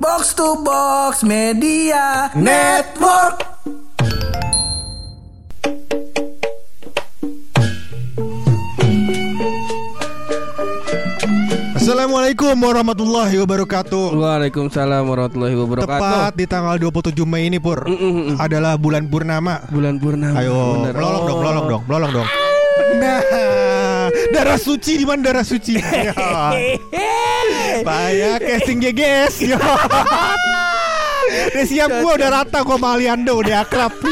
Box to Box Media Network. Assalamualaikum warahmatullahi wabarakatuh. Waalaikumsalam warahmatullahi wabarakatuh. Tepat di tanggal 27 Mei ini Pur adalah bulan purnama. bulan purnama. Ayo, melolong dong, melolong dong, melolong dong. Nah, darah suci di mana darah suci? Ya. Payah casting GGS. Udah siap gua udah rata gua sama Aliando udah akrab.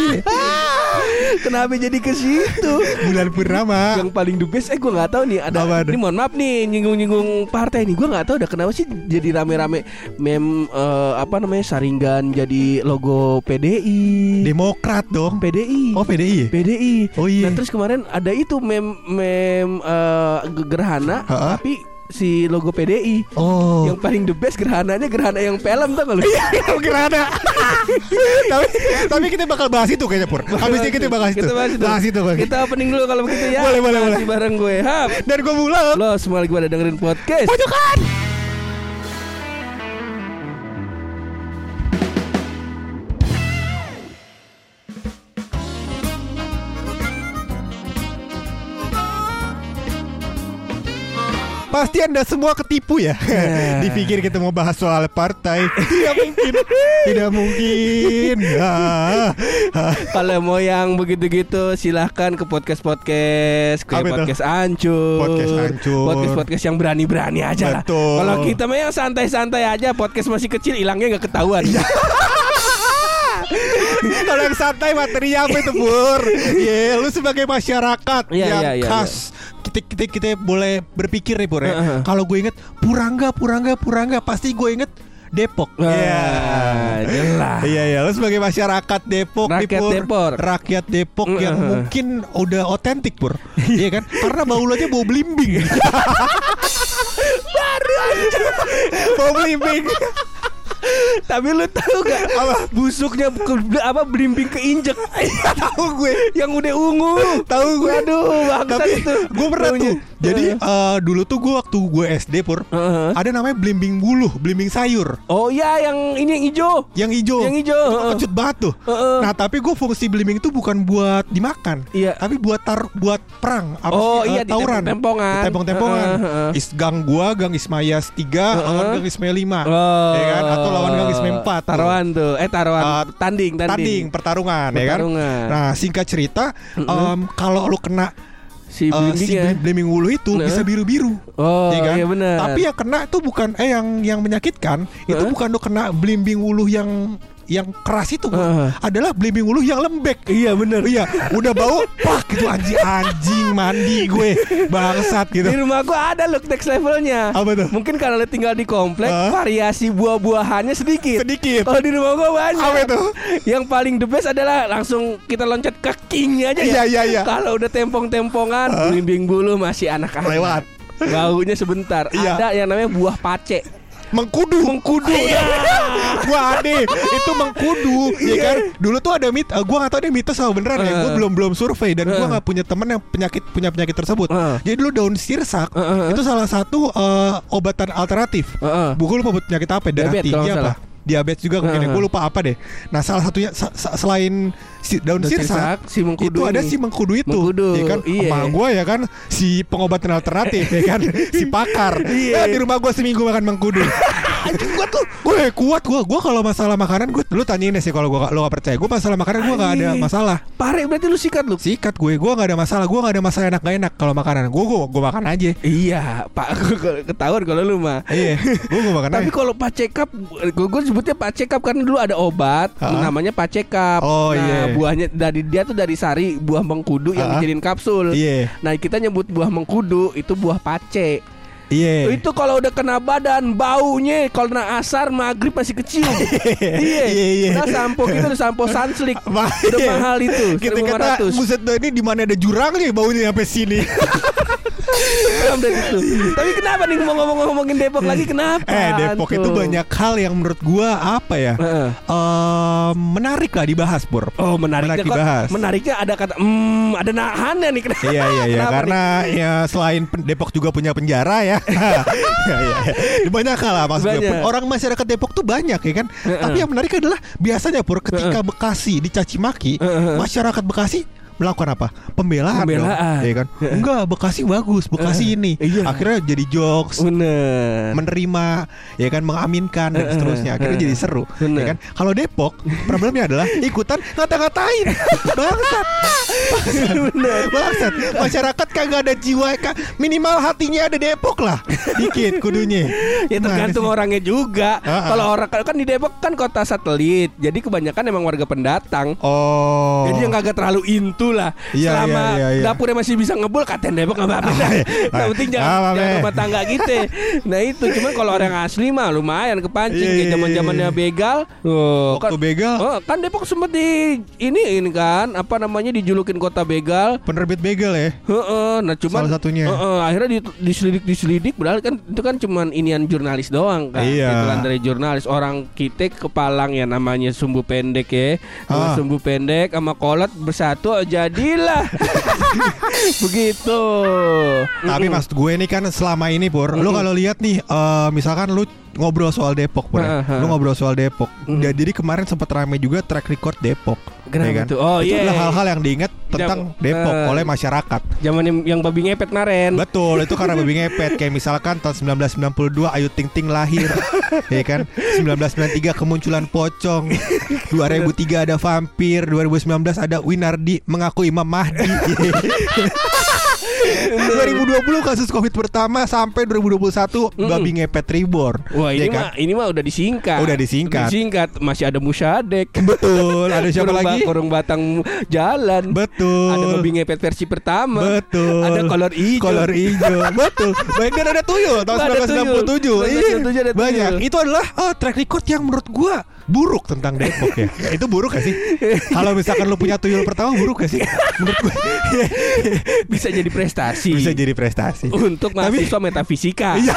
Kenapa jadi ke situ? Bulan purnama. Yang paling the best eh gue nggak tahu nih ada Apa ini mohon maaf nih nyinggung-nyinggung partai nih gue nggak tahu udah kenapa sih jadi rame-rame mem eh, apa namanya saringan jadi logo PDI Demokrat dong. PDI Oh, PDI. ya? PDI Oh, iya. Nah terus kemarin ada itu mem mem ge- gerhana Ha-ha. tapi si logo PDI Oh. yang paling the best gerhananya gerhana yang film tuh kalau Kalau gerhana. tapi tapi kita bakal bahas itu kayaknya Pur. Habis ini kita bahas itu. Kita bahas itu. Bahas itu. Kita opening dulu kalau begitu ya. Boleh, boleh, boleh. bareng gue. Hap. Dan gue mulai. Lo semua lagi pada dengerin podcast. Pojokan. Pasti anda semua ketipu ya. Dipikir kita mau bahas soal partai. Tidak mungkin. Tidak mungkin. Ah. Kalau mau yang begitu-gitu silahkan ke podcast-podcast. Ke Apa itu? podcast Ancur Podcast Ancur. Podcast-podcast yang berani-berani aja lah. Kalau kita mah yang santai-santai aja Podcast masih kecil hilangnya nggak ketahuan. Iya. Kalau yang santai materinya apa itu Ya lu sebagai masyarakat Iya, Yang iya, iya, khas kita, kita, kita boleh berpikir nih Pur ya Heeh. Kalau gue inget Purangga, Purangga, Purangga Pasti gue inget Depok Iya jelas. Iya iya Lu sebagai masyarakat Depok Rakyat Pur. Depok. Rakyat Depok yang Heeh. mungkin udah otentik Pur Iya kan Karena bau aja bau belimbing Baru aja Bau belimbing Tapi lu tahu gak Apa? Busuknya ke- apa belimbing keinjek Tahu gue Yang udah ungu Tahu gue Aduh Tapi itu gue pernah tuh Jadi eh, dulu tuh gue waktu gue SD pur Heeh. Ada namanya belimbing buluh Belimbing sayur Oh iya yang ini yang hijau Yang hijau Yang hijau, Itu heeh. kecut banget tuh Heeh. Nah tapi gue fungsi belimbing itu bukan buat dimakan Iya. Tapi buat tar buat perang apa Oh, sih? Eh, iya, di tawuran tempong-tempongan. Tempong-tempongan Heeh, heeh. Is gang gua Gang Ismayas 3 Lawan Heeh. Gang Ismail 5 Oh. Ya kan Atau lawan Gang Ismail 4 tuh. Taruhan tuh Eh taruhan Uh, Tanding Tanding, Tanding pertarungan, ya kan Pertarungan. Nah singkat cerita em, Kalau lu kena Si eh, si belimbing wulu itu Nah. bisa biru-biru Oh Iya kan? iya benar Tapi yang kena itu bukan eh yang yang menyakitkan itu Hah? bukan lo kena belimbing wuluh yang yang keras itu. Heeh. adalah belimbing wuluh yang lembek. Iya benar Iya, udah bau pak gitu anjing anjing mandi gue bangsat gitu. Di rumah gua ada look next levelnya Apa tuh? Mungkin karena tinggal di komplek Hah? Variasi buah-buahannya sedikit Sedikit. Kalau di rumah gua banyak Apa itu? Yang paling the best adalah Langsung kita loncat ke kingnya aja Iya, ya iya, iya. Kalau udah tempong-tempongan Blimbing bulu masih anak-anak Lewat. Baunya sebentar Iya. Ada yang namanya buah pace Mengkudu. Mengkudu Iya. Gua ade itu mengkudu, ya Iya. kan? Dulu tuh ada mit, eh, gua gak tahu deh mitos atau beneran ya. Gua Heeh. belum belum survei dan gua Heeh. nggak punya teman yang penyakit punya penyakit tersebut. Jadi dulu daun sirsak itu salah satu eh, obatan alternatif. Gue lupa penyakit apa, ya, darah tinggi apa? Diabetes juga mungkin ya. Heeh. Gue lupa apa deh. Nah salah satunya sa- sa- selain si daun, sirsak, sirsak, si mengkudu itu ada ini. si mengkudu itu, Mengkudu, ya kan? iya. Emak gue ya kan si pengobatan alternatif ya kan, si pakar. Iya. Ya, di rumah gue seminggu makan mengkudu. Anjing gue tuh, gue kuat gue, gue kalau masalah makanan gue, lu tanyain deh sih kalau gue lo gak percaya, gue masalah makanan gue gak ada masalah. Pare berarti lu sikat lu Sikat gue, gue gak ada masalah, gue gak ada masalah enak gak enak kalau makanan, gue gue gue makan aja. Iya Pak Ketahuan kalau lu mah Iya, gue gue makan Tapi kalau pacekap gue, gue sebutnya pacekap karena dulu ada obat namanya pacekap. Oh, nah, iya. buahnya dari dia tuh dari sari buah mengkudu yang dijadiin kapsul. Iya, Nah, kita nyebut buah mengkudu itu buah pace. Iya. Itu kalau udah kena badan baunya kalau kena asar maghrib masih kecium. iya. Iya, iya. Nah, sampo kita udah sampo sunslick. Ma- udah mahal itu. Kita kata 1500. buset ini di mana ada jurang nih baunya sampai sini. Itu. Tapi kenapa nih mau ngomong-ngomongin Depok lagi kenapa? Eh Depok itu banyak hal yang menurut gua apa ya? Eh, menarik lah dibahas Pur. Oh menariknya Menarik dibahas. Menariknya ada kata hmm, ada nahannya nih kenapa? Iya iya iya karena ya selain Depok juga punya penjara ya. Iya iya. iya. Banyak hal lah maksud gue. Banyak. Orang masyarakat Depok tuh banyak ya kan. Tapi yang menarik adalah biasanya Pur ketika Bekasi dicaci maki, masyarakat Bekasi melakukan apa? Pembelaan. dong. Pembelaan. Iya kan? Enggak, Bekasi bagus, Bekasi ini. Iya. Akhirnya jadi jokes. Bener. menerima ya kan mengaminkan dan seterusnya akhirnya jadi seru Bener. ya kan kalau Depok problemnya adalah ikutan ngata-ngatain bangsat Bener. bangsat masyarakat kagak ada jiwa ka- minimal hatinya ada Depok lah dikit kudunya Ya tergantung sih? orangnya juga. Ah, ah. Kalau orang kan di Depok kan kota satelit, jadi kebanyakan emang warga pendatang. oh Jadi yang kagak terlalu intu lah. Iya, Selama iya, iya, iya. dapurnya masih bisa ngebul, katain Depok nggak apa-apa. Yang penting jangan, Ah, jangan rumah tangga gitu. Nah itu cuman kalau orang asli mah lumayan kepancing Iya, kayak iya, zaman zamannya iya. begal. Oh, waktu begal Oh, kan Depok sempat di ini ini kan apa namanya dijulukin kota begal. penerbit begal ya Heeh, nah cuman Salah satunya. heeh, akhirnya di, diselidik diselidik padahal kan itu kan cuman inian jurnalis doang kan. Iya. Iklan dari jurnalis orang kita kepalang ya namanya sumbu pendek ya. Ah. Sumbu pendek sama kolot bersatu jadilah. Begitu. Tapi maksud gue ini kan selama ini Pur Lu kalau lihat nih eh, Misalkan lu ngobrol soal Depok Pur ya. Heeh. Lu ngobrol soal Depok Mm. Ya, Jadi kemarin sempat rame juga track record Depok Kenapa ya kan? tuh? Oh, Itu iya. adalah hal-hal yang diingat tentang Jam- Depok eh. oleh masyarakat Zaman yang, yang babi ngepet kemarin. Betul, itu karena babi ngepet Kayak misalkan tahun 1992 Ayu Ting Ting lahir Ya kan 1993 kemunculan pocong 2003 ada vampir 2019 ada Winardi mengaku Imam Mahdi 2020 kasus Covid pertama sampai 2021 babi ngepet reborn. Wah ini Ya kan? mah ini mah udah disingkat. Udah disingkat. Disingkat masih ada musyadek. Betul. Ada siapa Kurung ba- lagi? Kurung batang jalan. Betul. Ada babi ngepet versi pertama. Betul. Ada kolor hijau. Kolor hijau. Betul. Baik dan ada tuyul tahun Ada tuyul. 1967. Tahun Iya. 1967 ada tuyul. Banyak. Itu adalah oh, track record yang menurut gua buruk tentang Depok ya. Ya, itu buruk gak sih? Kalau misalkan lu punya tuyul pertama buruk gak sih? Menurut gua Bisa jadi prestasi. bisa jadi prestasi. untuk Tapi- mahasiswa metafisika. Iya.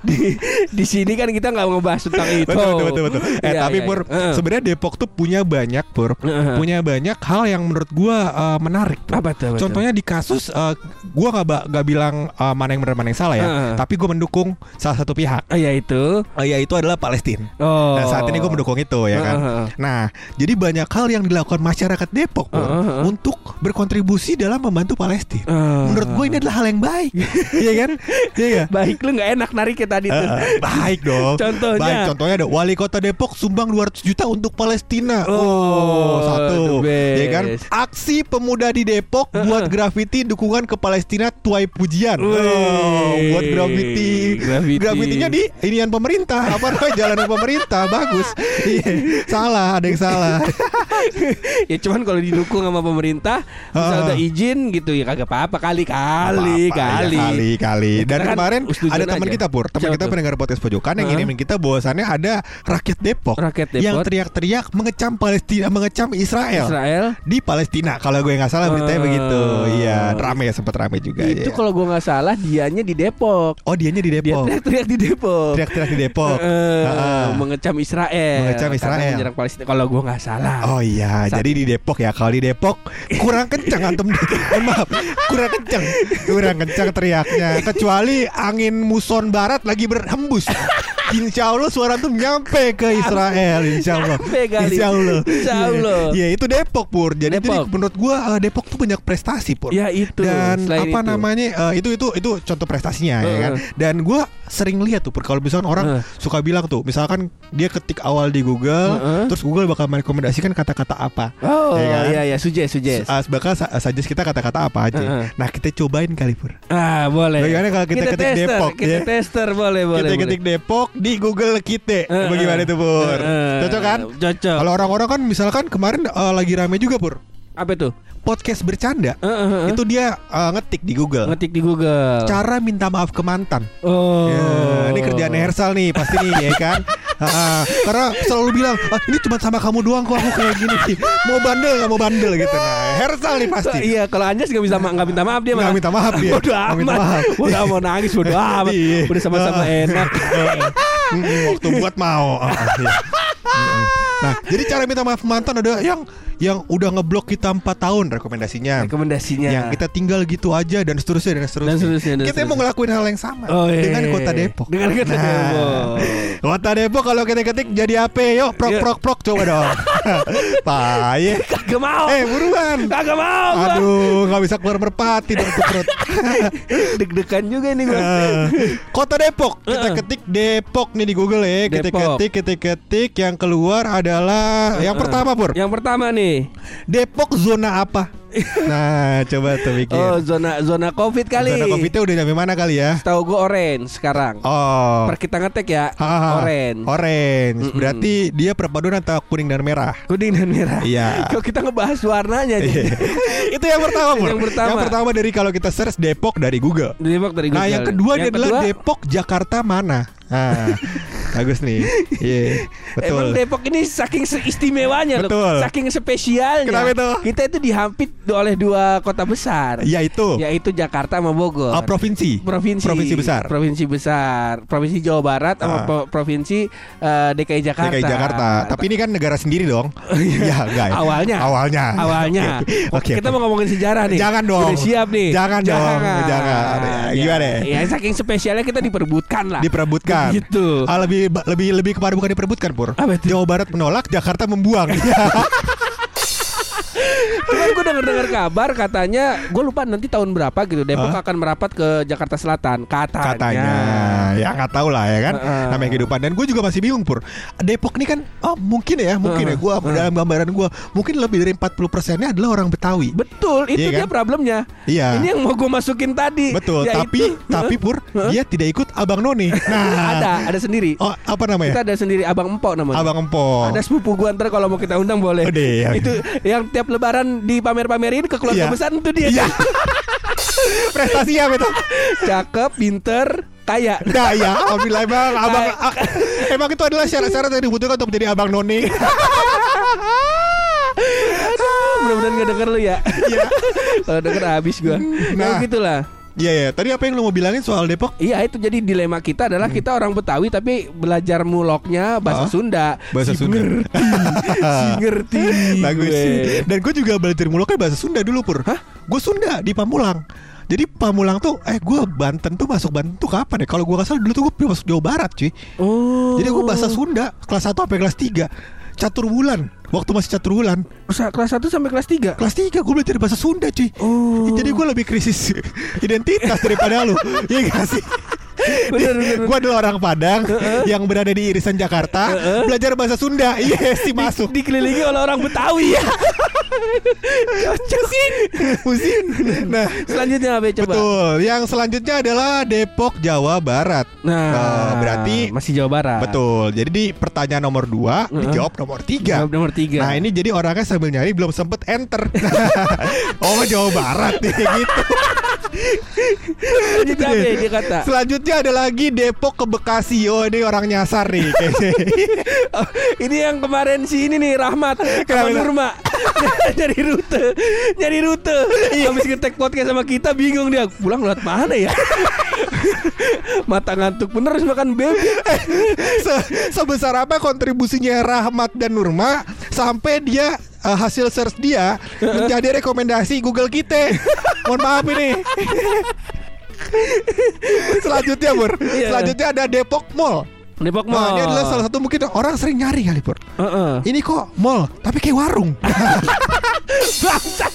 Di, di sini kan kita nggak ngebahas tentang itu. Betul betul betul, betul. Eh Iya, tapi iya, Pur. Heeh. sebenarnya Depok tuh punya banyak Pur, Heeh. punya banyak hal yang menurut gua eh, menarik. Pur. apa tuh? Contohnya di kasus eh, gua nggak nggak bilang eh, mana yang benar mana yang salah ya, Heeh. tapi gua mendukung salah satu pihak. Ah, ya itu. Eh, yaitu adalah Palestina. Oh. Nah saat ini gue mendukung itu ya kan. Nah jadi banyak hal yang dilakukan masyarakat Depok untuk berkontribusi dalam membantu Palestina. Menurut gue ini adalah hal yang baik, Iya kan? Iya nggak? Baik lu nggak enak nariknya tadi tuh. Baik dong. Contohnya? Baik, contohnya ada wali kota Depok sumbang 200 juta untuk Palestina. Oh, satu. the best. Ya kan? Aksi pemuda di Depok buat grafiti dukungan ke Palestina tuai pujian. Oh, buat grafiti. Grafiti. Grafitinya di inian pemerintah. Apa namanya? Jalanan pemerintah. Bagus. Iya. salah, ada yang salah. ya cuman kalau didukung sama pemerintah misal Heeh. udah izin gitu ya kagak apa-apa kali kali Apa-apa, kali ya, kali kali. Ya, Dan kan kemarin ada teman kita pur, teman kita pendengar podcast pojokan yang ngirimin kita bahwasannya ada rakyat Depok, Rakyat Depok. yang teriak-teriak mengecam Palestina, mengecam Israel, Israel di Palestina. Kalau gue nggak salah beritanya begitu. Iya, rame ya sempat rame juga. itu ya. kalau gua nggak salah dianya di Depok Oh dianya di dia Depok. teriak-teriak di Depok Teriak-teriak di Depok. Mengecam Israel Mengecam karena Israel. menyerang Palestina kalau gua nggak salah Oh iya, Saat- jadi di Depok ya. Kalau di Depok kurang kencang antum. Mohon maaf, kurang kencang, kurang kencang teriaknya. Kecuali angin muson barat lagi berhembus. Insya Allah suara tuh nyampe ke Israel. Insya Allah. Insya Allah. Insya Allah. Ya itu Depok pur. Jadi, Depok. jadi menurut gua eh, Depok tuh banyak prestasi pur. ya itu Dan selain apa itu. namanya eh, itu itu itu contoh prestasinya ya Heeh. kan. Dan gua sering lihat tuh Pur, kalau misalkan orang Heeh. suka bilang tuh, misalkan dia ketik awal di Google, Heeh. terus Google bakal merekomendasikan kata-kata apa. oh Ya kan? iya iya sujes sujes Uh, bakal suggest kita kata-kata apa aja. Heeh. Nah kita cobain kali pur. ah boleh Bagaimana kalau kita ketik tester, Depok, kita ya? tester boleh boleh kita boleh. ketik Depok di Google kita. Heeh. Bagaimana itu pur? Heeh. Cocok kan? cocok Kalau orang-orang kan misalkan kemarin uh, lagi rame juga pur. apa tuh Podcast bercanda. Heeh, heeh. Itu dia uh, ngetik di Google. ngetik di Google Cara minta maaf ke mantan. oh Ya, ini kerjaan Hersal nih pasti nih ya kan. Karena selalu bilang ah, ini cuma sama kamu doang kok aku kayak gini mau bandel nggak mau bandel gitu nah Hersal nih pasti Iya, kalau Anjas nggak bisa nggak minta maaf dia Nggak malah. minta maaf dia. Bodoh amat. maaf. Udah mau nangis bodoh amat. Iya. Udah sama-sama enak. Waktu buat mau nah jadi cara minta maaf mantan ada yang yang udah ngeblok kita 4 tahun rekomendasinya Rekomendasinya. yang kita tinggal gitu aja dan seterusnya dan seterusnya, Dan seterusnya, dan kita seterusnya. mau ngelakuin hal yang sama Oh, iya. dengan kota Depok Dengan kota Nah, Depok. kota Depok kalau kita ketik jadi apa yuk prok Iya. prok prok coba dong paye Kagak mau. eh buruan Kagak mau. aduh nggak bisa keluar merpati dong tuh perut Deg-degan juga nih gua. Eh, Kota Depok Kita ketik Depok nih di Google ya Kita ketik, kita ketik Yang keluar adalah Yang pertama Pur Yang pertama nih. Depok zona apa? Nah coba tuh mikir Oh, zona zona Covid kali. Zona Covid-nya udah nyampe mana kali ya? Tahu gue orange sekarang. Oh Per kita ngetek ya, Hahaha. orange. Orange Mm-mm. Berarti dia perpaduan antara kuning dan merah Kuning dan merah. Iya. Kok kita ngebahas warnanya nih? Itu yang pertama Pur Yang pertama. Yang pertama dari kalau kita search Depok dari Google Depok dari Nah Google. yang kedua adalah kedua, Depok Jakarta mana? Nah, bagus nih. Iya, Emang betul. Depok ini saking istimewanya loh, Betul. saking spesialnya. Kenapa itu? Kita itu dihampit oleh dua kota besar, Ya itu. yaitu Jakarta sama Bogor. Oh, provinsi. provinsi Provinsi besar. provinsi besar provinsi Jawa Barat sama Ah. pro- provinsi eh, DKI Jakarta DKI Jakarta. Tapi ini kan negara sendiri dong. Iya, enggak. ya? awalnya Awalnya. awalnya Oke. kita oke. mau ngomongin sejarah nih Jangan dong. Udah siap nih Jangan dong, jangan. Ya, gimana? ya saking spesialnya kita diperbutkan lah diperebutkan. Gitu. Ah, lebih lebih lebih kepada bukan diperebutkan, Pur. Apa itu? Jawa Barat menolak, Jakarta membuang. Cuman gue denger dengar kabar katanya gue lupa nanti tahun berapa gitu Depok Hah? akan merapat ke Jakarta Selatan katanya. Katanya. Ya nggak tahu lah ya kan. Heeh. Namanya kehidupan dan gue juga masih bingung, Pur. Depok ini kan oh mungkin ya, mungkin ya Heeh. gua dalam gambaran gua mungkin lebih dari 40 persennya adalah orang Betawi. Betul, itu Iya dia kan? problemnya. Iya. Ini yang mau gue masukin tadi. Betul, Yaitu- tapi tapi Pur dia tidak ikut Abang Noni. Nah, ada, ada sendiri. Oh, apa namanya? Kita ada sendiri Abang Empok namanya. Abang Empok. Ada sepupu gua ntar kalau mau kita undang boleh. Oh, deh, ya. Itu yang tiap lebaran dipamer-pamerin ke keluarga Iya. besar itu dia. Iya. Prestasi apa itu? Cakep, pinter, kaya. Nah ya, alhamdulillah emang abang ah, emang itu adalah syarat-syarat yang dibutuhkan untuk menjadi abang noni. Aduh, mudah-mudahan gak denger lu ya. Iya. Kalau denger habis gua. Nah, Nah. gitulah. Iya ya. Tadi apa yang lu mau bilangin soal Depok? Iya itu jadi dilema kita adalah kita orang Betawi tapi belajar muloknya bahasa Ah, Sunda. bahasa Si Sunda. Ngerti, si ngerti. Bagus gue. sih. Dan gue juga belajar muloknya bahasa Sunda dulu pur. Hah? Gue Sunda di Pamulang. Jadi Pamulang tuh, eh gue Banten tuh masuk Banten tuh kapan ya? Kalau gue kasar dulu tuh gue masuk Jawa Barat cuy. Oh. Jadi gue bahasa Sunda kelas 1 sampai kelas 3 Catur bulan Waktu masih catur bulan kelas 1 sampai kelas 3. Kelas 3 gue belajar bahasa Sunda cuy Oh. Jadi gue lebih krisis identitas daripada lu Iya gak sih? Bener, bener, Gue adalah orang Padang yang berada di irisan Jakarta, belajar bahasa Sunda. Iya sih masuk. Dikelilingi oleh orang Betawi ya. Musin, musin. Nah, Selanjutnya apa coba? betul. Yang selanjutnya adalah Depok, Jawa Barat. Nah, Oh, berarti masih Jawa Barat. betul. Jadi di pertanyaan nomor 2 Heeh. dijawab nomor 3 Jawab nomor tiga. Nah ini jadi orangnya sambil nyari belum sempet enter Oh Jawa Barat nih gitu Selanjutnya apa ya dia kata? Selanjutnya ada lagi Depok ke Bekasi Oh ini orang nyasar nih. Oh, ini yang kemarin si ini nih Rahmat sama? Nurma nyari rute, nyari rute. Habis ngetek podcast sama kita bingung dia pulang lewat mana ya? Mata ngantuk bener harus makan bebek. Se- Sebesar apa kontribusinya Rahmat dan Nurma Sampai dia eh, hasil search dia Menjadi rekomendasi Google kita Mohon maaf ini Selanjutnya Bur Iya. Selanjutnya ada Depok Mall Depok Nah Mall. ini adalah salah satu mungkin orang sering nyari kali Pur Heeh. Ini kok mall Tapi kayak warung Bangsat.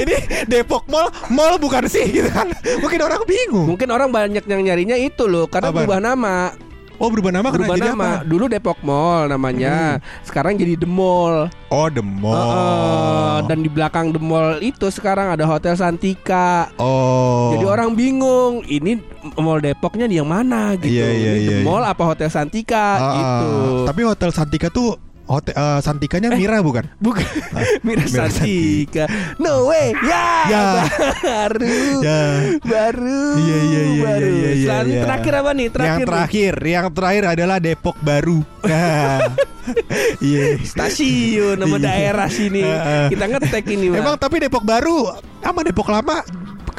Ini Depok Mall Mall bukan sih gitu kan Mungkin orang bingung Mungkin orang banyak yang nyarinya itu loh karena Apa? berubah nama. Oh berubah nama karena Berubah jadi nama. apa? Hmm. Dulu Depok Mall namanya. Sekarang jadi The Mall. Oh the mall Heeh. dan di belakang The Mall itu sekarang ada Hotel Santika. Oh Jadi orang bingung, ini Mall Depoknya di yang mana gitu. Iya, iya, Ini The iya, Mall apa Hotel Santika Ah, gitu. Tapi Hotel Santika tuh hotel eh, Santikanya Mira bukan? Bukan Mira Mira Santika No way Ya, Ya. Baru Ya. Baru Iya iya iya baru. iya iya. iya, iya. Terakhir apa nih? Terakhir yang nih. terakhir, yang terakhir adalah Depok Baru. Nah. Iya. Stasiun nama Iya. daerah sini Heeh. Kita ngetek ini Bang. Emang tapi Depok Baru sama Depok Lama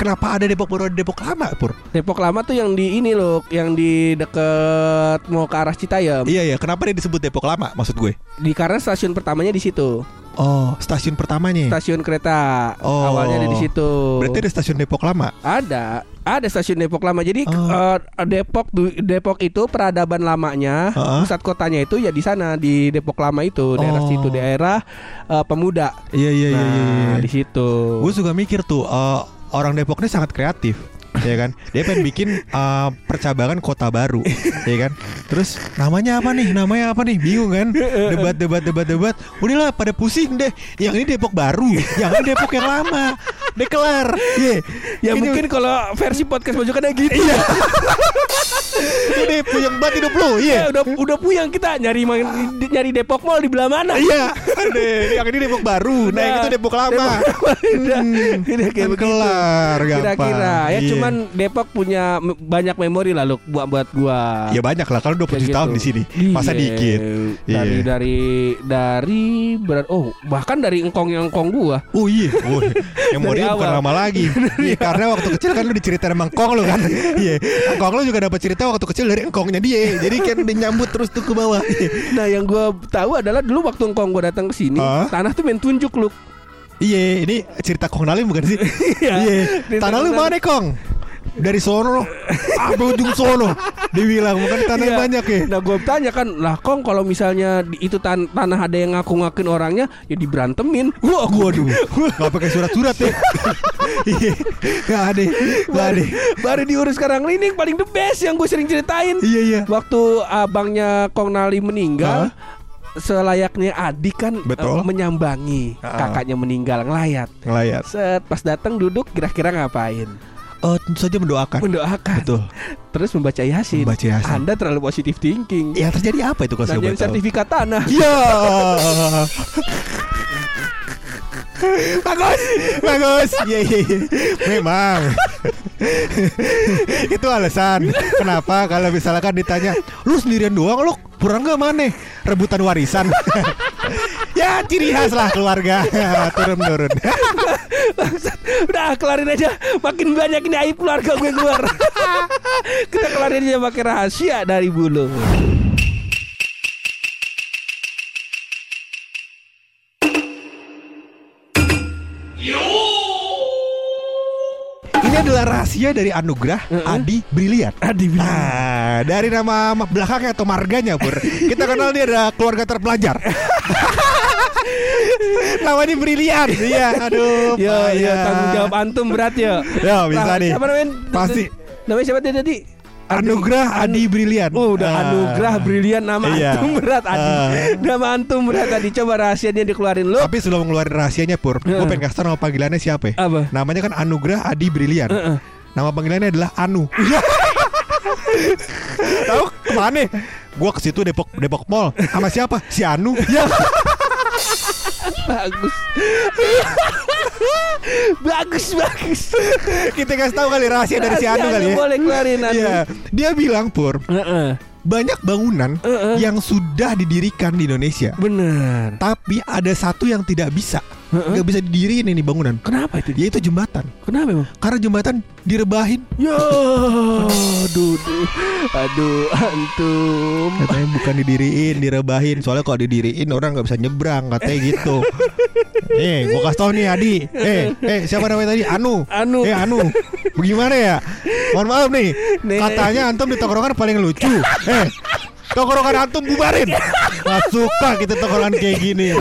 kenapa ada Depok Baru ada Depok Lama, Pur? Depok Lama tuh yang di ini loh Yang di deket Mau ke arah Citayam Iya iya, kenapa dia disebut Depok Lama maksud gue? di Karena stasiun pertamanya di situ Oh, stasiun pertamanya. Stasiun kereta Oh. Awalnya ada di situ Berarti ada stasiun Depok Lama. Ada, ada stasiun Depok lama. Jadi Oh. eh, Depok Depok itu peradaban lamanya, Heeh. pusat kotanya itu ya di sana di Depok lama itu, daerah Oh. situ, daerah eh, pemuda. Iya iya iya iya. Nah, iya. di situ. Gue suka mikir tuh eh, orang Depok ini sangat kreatif. Ya kan? Dia pengen bikin eh, percabangan kota baru ya kan? Terus namanya apa nih? Namanya apa nih? Bingung kan? Debat debat debat debat. Udahlah pada pusing deh. Yang ini Depok baru yang ini Depok yang lama. Deh kelar. Iya. Ya Ini- mungkin kalau versi podcast pojokan gitu. Iya. ini puyeng banget hidup lu iya Ya, udah udah puyang kita nyari main- nyari Depok Mall di belah mana? Iya, Deh, yang ini Depok baru, nah yang Nah, itu Depok lama. Udah, Hmm, udah kayak kelar, gampang. Kira-kira. Ya Iya. cuman Depok punya banyak memori lah lu buat buat gua. Ya banyak lah, kalau 27 Kayak tahun gitu. di sini, masa Iya. dikit. Dari Iya. dari dari berat oh bahkan dari engkong yang engkong gua. Oh iya, oh, memori bukan lama lagi. Iya, karena waktu kecil kan lu diceritain sama engkong lu kan. Iya, engkong lu juga dapat cerita waktu kecil dari engkongnya dia. Jadi kan dinyambut terus tuh ke bawah. Nah yang gua tahu adalah dulu waktu engkong gua datang ke sini Hah? tanah tuh main tunjuk lu. Iya, ini cerita Kong Nalim bukan sih? Iya. Iya. Tanah lu mana Kong? Dari sono, apa ujung sono? Dibilang bukan tanah Iya. banyak ya. Nah gue tanya kan lah kong kalau misalnya itu tan- tanah ada yang ngaku-ngakuin orangnya ya diberantemin. Wah Waduh, nggak pakai surat-surat ya? Iya, nggak ada, nggak ada. Baru diurus sekarang ini yang paling the best yang gue sering ceritain. Iya iya. Waktu abangnya Kong Nali meninggal, selayaknya adik kan Betul. eh, menyambangi Ah. kakaknya meninggal ngelayat. Ngelayat. Set pas datang duduk kira-kira ngapain? Oh, tentu saja mendoakan. Mendoakan. Betul. Terus membaca Yasin. Membaca Yasin. Anda terlalu positif thinking. Yang terjadi apa itu kalau saya sertifikat tanah. Iya. bagus, bagus. Iya iya. iya. Memang. itu alasan kenapa kalau misalkan ditanya, lu sendirian doang lu kurang gak mana rebutan warisan. Ya ciri khas lah keluarga turun turun. Udah kelarin aja Makin banyak ini aib keluarga gue keluar Kita kelarin aja pakai rahasia dari bulu Ini adalah rahasia dari anugerah Adi Brilian. Adi Nah, dari nama ma- belakangnya atau marganya, Pur. Kita kenal dia ada keluarga terpelajar. Namanya Brilian. Iya, aduh. Yo yo payah. tanggung jawab antum berat ya Ya, bisa nih. Siapa namanya Pasti. Namanya siapa tadi Anugerah Adi Brilian. Oh udah Ah. anugerah brilian nama Iya. antum berat Adi Ah. Nama antum berat tadi Coba rahasianya dikeluarin lu Tapi sebelum ngeluarin rahasianya, Pur, gue Heeh. pengen kasih nama panggilannya siapa ya? Apa? Namanya kan Anugerah Adi Brilian. Heeh. Nama panggilannya adalah Anu. Tahu ke mana? Gua ke situ Depok Depok Mall sama siapa? Si Anu. Bagus Bagus bagus Kita kasih tahu kali rahasia dari si Anu kali ya. Boleh keluarin Anu Iya, dia bilang Pur, Heeh. Banyak bangunan Heeh. yang sudah didirikan di Indonesia, Bener tapi ada satu yang tidak bisa, Heeh. nggak bisa didiriin ini bangunan, Kenapa itu dia? yaitu jembatan. Kenapa emang? Karena jembatan direbahin, Ya, aduh, aduh, aduh, antum. katanya bukan didiriin, direbahin. Soalnya kalau didiriin orang nggak bisa nyebrang, katanya gitu. eh, gua kasih tau nih Adi. Eh, eh siapa namanya tadi? Anu. Anu. Eh, Anu. Bagaimana ya? Mohon maaf nih. Nih. Katanya antum di tongkrongan paling lucu. Eh, tongkrongan antum bubarin. Gak suka kita tongkrongan kayak gini.